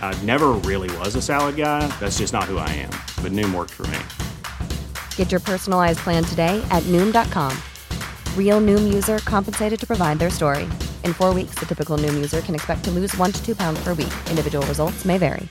I never really was a salad guy. That's just not who I am. But Noom worked for me. Get your personalized plan today at Noom.com. Real Noom user compensated to provide their story. In four weeks, the typical Noom user can expect to lose one to two pounds per week. Individual results may vary.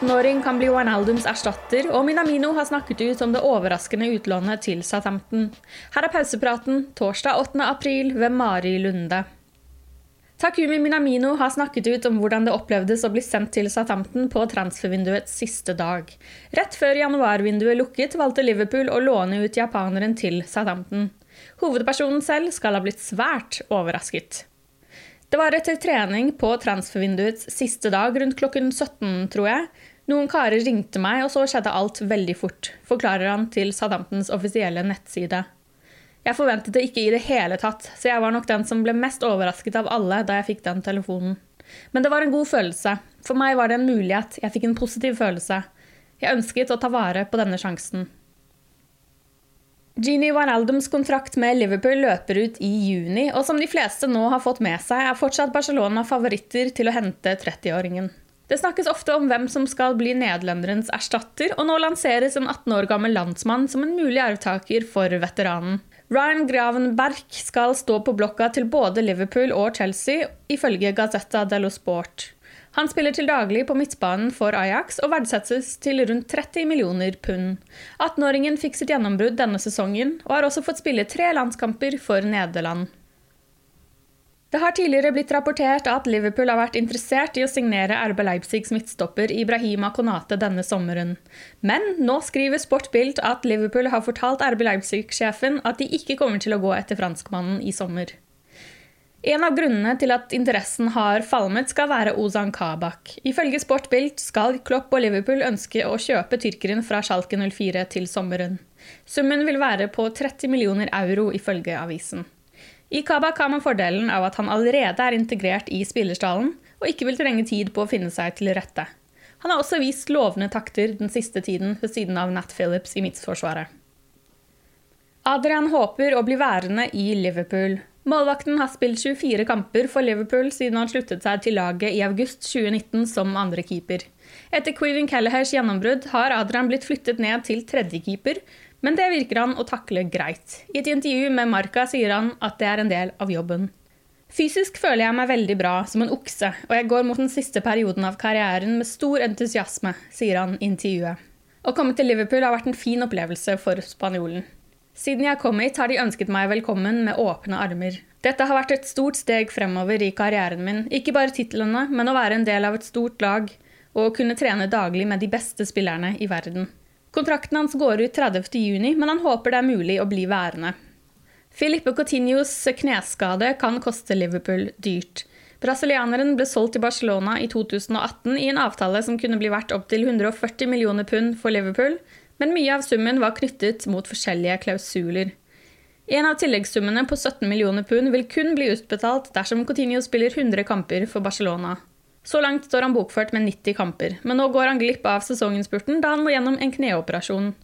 18-åring kan bli Wijnaldums erstatter, og Minamino har snakket ut om det overraskende utlånet til Southampton. Her er pausepraten torsdag 8. april ved Mari Lunde. Takumi Minamino har snakket ut om hvordan det opplevdes å bli sendt til Southampton på transfervinduets siste dag. Rett før januarvinduet lukket, valgte Liverpool å låne ut japaneren til Southampton. Hovedpersonen selv skal ha blitt svært overrasket. Det var etter trening på transfervinduets siste dag rundt klokken 17, tror jeg. Noen karer ringte meg, og så skjedde alt veldig fort, forklarer han til Southamptons offisielle nettside. Jeg forventet det ikke i det hele tatt, så jeg var nok den som ble mest overrasket av alle da jeg fikk den telefonen. Men det var en god følelse. For meg var det en mulighet, jeg fikk en positiv følelse. Jeg ønsket å ta vare på denne sjansen. Gini Wijnaldums kontrakt med Liverpool løper ut i juni, og som de fleste nå har fått med seg, er fortsatt Barcelona favoritter til å hente 30-åringen. Det snakkes ofte om hvem som skal bli nederlenderens erstatter, og nå lanseres en 18 år gammel landsmann som en mulig arvtaker for veteranen. Ryan Gravenberg skal stå på blokka til både Liverpool og Chelsea, ifølge Gazzetta dello Sport. Han spiller til daglig på midtbanen for Ajax og verdsettes til rundt 30 millioner pund. 18-åringen fikk sitt gjennombrudd denne sesongen, og har også fått spille tre landskamper for Nederland. Det har tidligere blitt rapportert at Liverpool har vært interessert i å signere RB Leipzigs midtstopper Ibrahima Konate denne sommeren. Men nå skriver Sportbild at Liverpool har fortalt RB Leipzig-sjefen at de ikke kommer til å gå etter franskmannen i sommer. En av grunnene til at interessen har falmet, skal være Ozan Kabak. Ifølge Sportbilt skal Klopp og Liverpool ønske å kjøpe tyrkeren fra Schalke 04 til sommeren. Summen vil være på 30 millioner euro, ifølge avisen. I Kabak har man fordelen av at han allerede er integrert i spillerstallen, og ikke vil trenge tid på å finne seg til rette. Han har også vist lovende takter den siste tiden ved siden av Nat Phillips i midtforsvaret. Adrian håper å bli værende i Liverpool. Målvakten har spilt 24 kamper for Liverpool siden han sluttet seg til laget i august 2019 som andrekeeper. Etter Queven Callahers gjennombrudd har Adrian blitt flyttet ned til tredjekeeper, men det virker han å takle greit. I et intervju med Marca sier han at det er en del av jobben. Fysisk føler jeg meg veldig bra, som en okse, og jeg går mot den siste perioden av karrieren med stor entusiasme, sier han i intervjuet. Å komme til Liverpool har vært en fin opplevelse for spanjolen. Siden jeg kom hit, har de ønsket meg velkommen med åpne armer. Dette har vært et stort steg fremover i karrieren min. Ikke bare titlene, men å være en del av et stort lag og å kunne trene daglig med de beste spillerne i verden. Kontrakten hans går ut 30.6, men han håper det er mulig å bli værende. Filippe Coutinhos kneskade kan koste Liverpool dyrt. Brasilianeren ble solgt til Barcelona i 2018 i en avtale som kunne bli verdt opptil 140 millioner pund for Liverpool, men mye av summen var knyttet mot forskjellige klausuler. En av tilleggssummene på 17 millioner pund vil kun bli utbetalt dersom Coutinho spiller 100 kamper for Barcelona. Så langt står han bokført med 90 kamper, men nå går han glipp av sesonginnspurten da han må gjennom en kneoperasjon.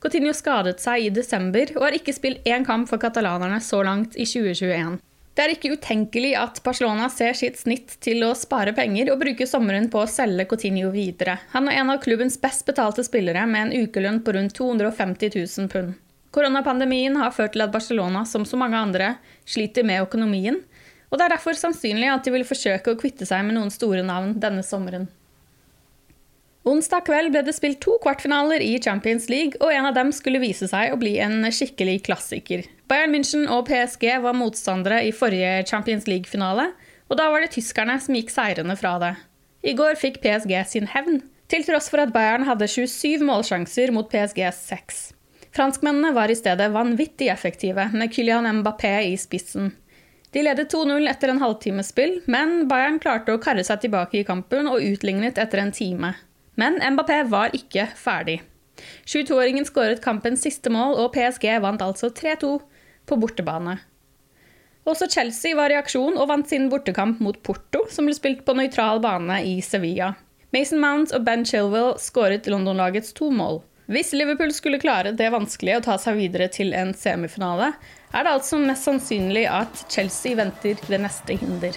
Coutinho skadet seg i desember og har ikke spilt én kamp for katalanerne så langt i 2021. Det er ikke utenkelig at Barcelona ser sitt snitt til å spare penger og bruke sommeren på å selge Coutinho videre. Han er en av klubbens best betalte spillere med en ukelønn på rundt 250 000 pund. Koronapandemien har ført til at Barcelona, som så mange andre, sliter med økonomien, og det er derfor sannsynlig at de vil forsøke å kvitte seg med noen store navn denne sommeren. Onsdag kveld ble det spilt to kvartfinaler i Champions League, og en av dem skulle vise seg å bli en skikkelig klassiker. Bayern München og PSG var motstandere i forrige Champions League-finale, og da var det tyskerne som gikk seirende fra det. I går fikk PSG sin hevn, til tross for at Bayern hadde 27 målsjanser mot PSGs 6. Franskmennene var i stedet vanvittig effektive, med Kylian Mbappé i spissen. De ledet 2-0 etter en halvtimes spill, men Bayern klarte å karre seg tilbake i kampen og utlignet etter en time. Men Mbappé var ikke ferdig. 22-åringen skåret kampens siste mål, og PSG vant altså 3-2 på bortebane. Også Chelsea var i aksjon og vant sin bortekamp mot Porto, som ble spilt på nøytral bane i Sevilla. Mason Mount og Ben Chilwell skåret London-lagets to mål. Hvis Liverpool skulle klare det vanskelige å ta seg videre til en semifinale, er det altså mest sannsynlig at Chelsea venter ved neste hinder.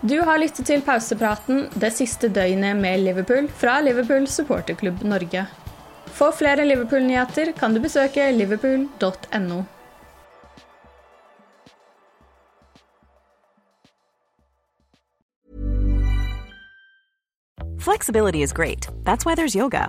Du har lyttet til pausepraten det siste døgnet med Liverpool fra Liverpool supporterklubb Norge. For flere Liverpool-nyheter kan du besøke liverpool.no. Flexibility is great. That's why there's yoga.